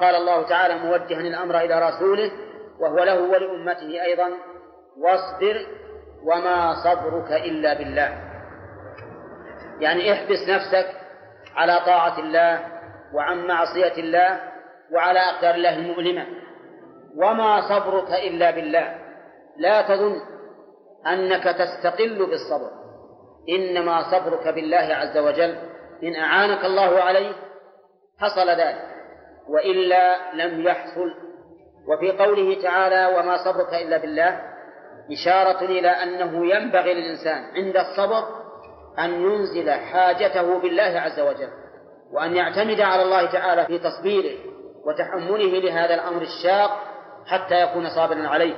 قال الله تعالى موجها الأمر إلى رسوله وهو له ولأمته أيضا واصبر وما صبرك إلا بالله. يعني احبس نفسك على طاعة الله وعن معصية الله وعلى أقدار الله المؤلمة. وما صبرك إلا بالله. لا تظن أنك تستقل بالصبر. إنما صبرك بالله عز وجل. إن أعانك الله عليه حصل ذلك. وإلا لم يحصل. وفي قوله تعالى وما صبرك إلا بالله إشارة إلى أنه ينبغي للإنسان عند الصبر أن ينزل حاجته بالله عز وجل وأن يعتمد على الله تعالى في تصبيره وتحمله لهذا الأمر الشاق حتى يكون صابرا عليه.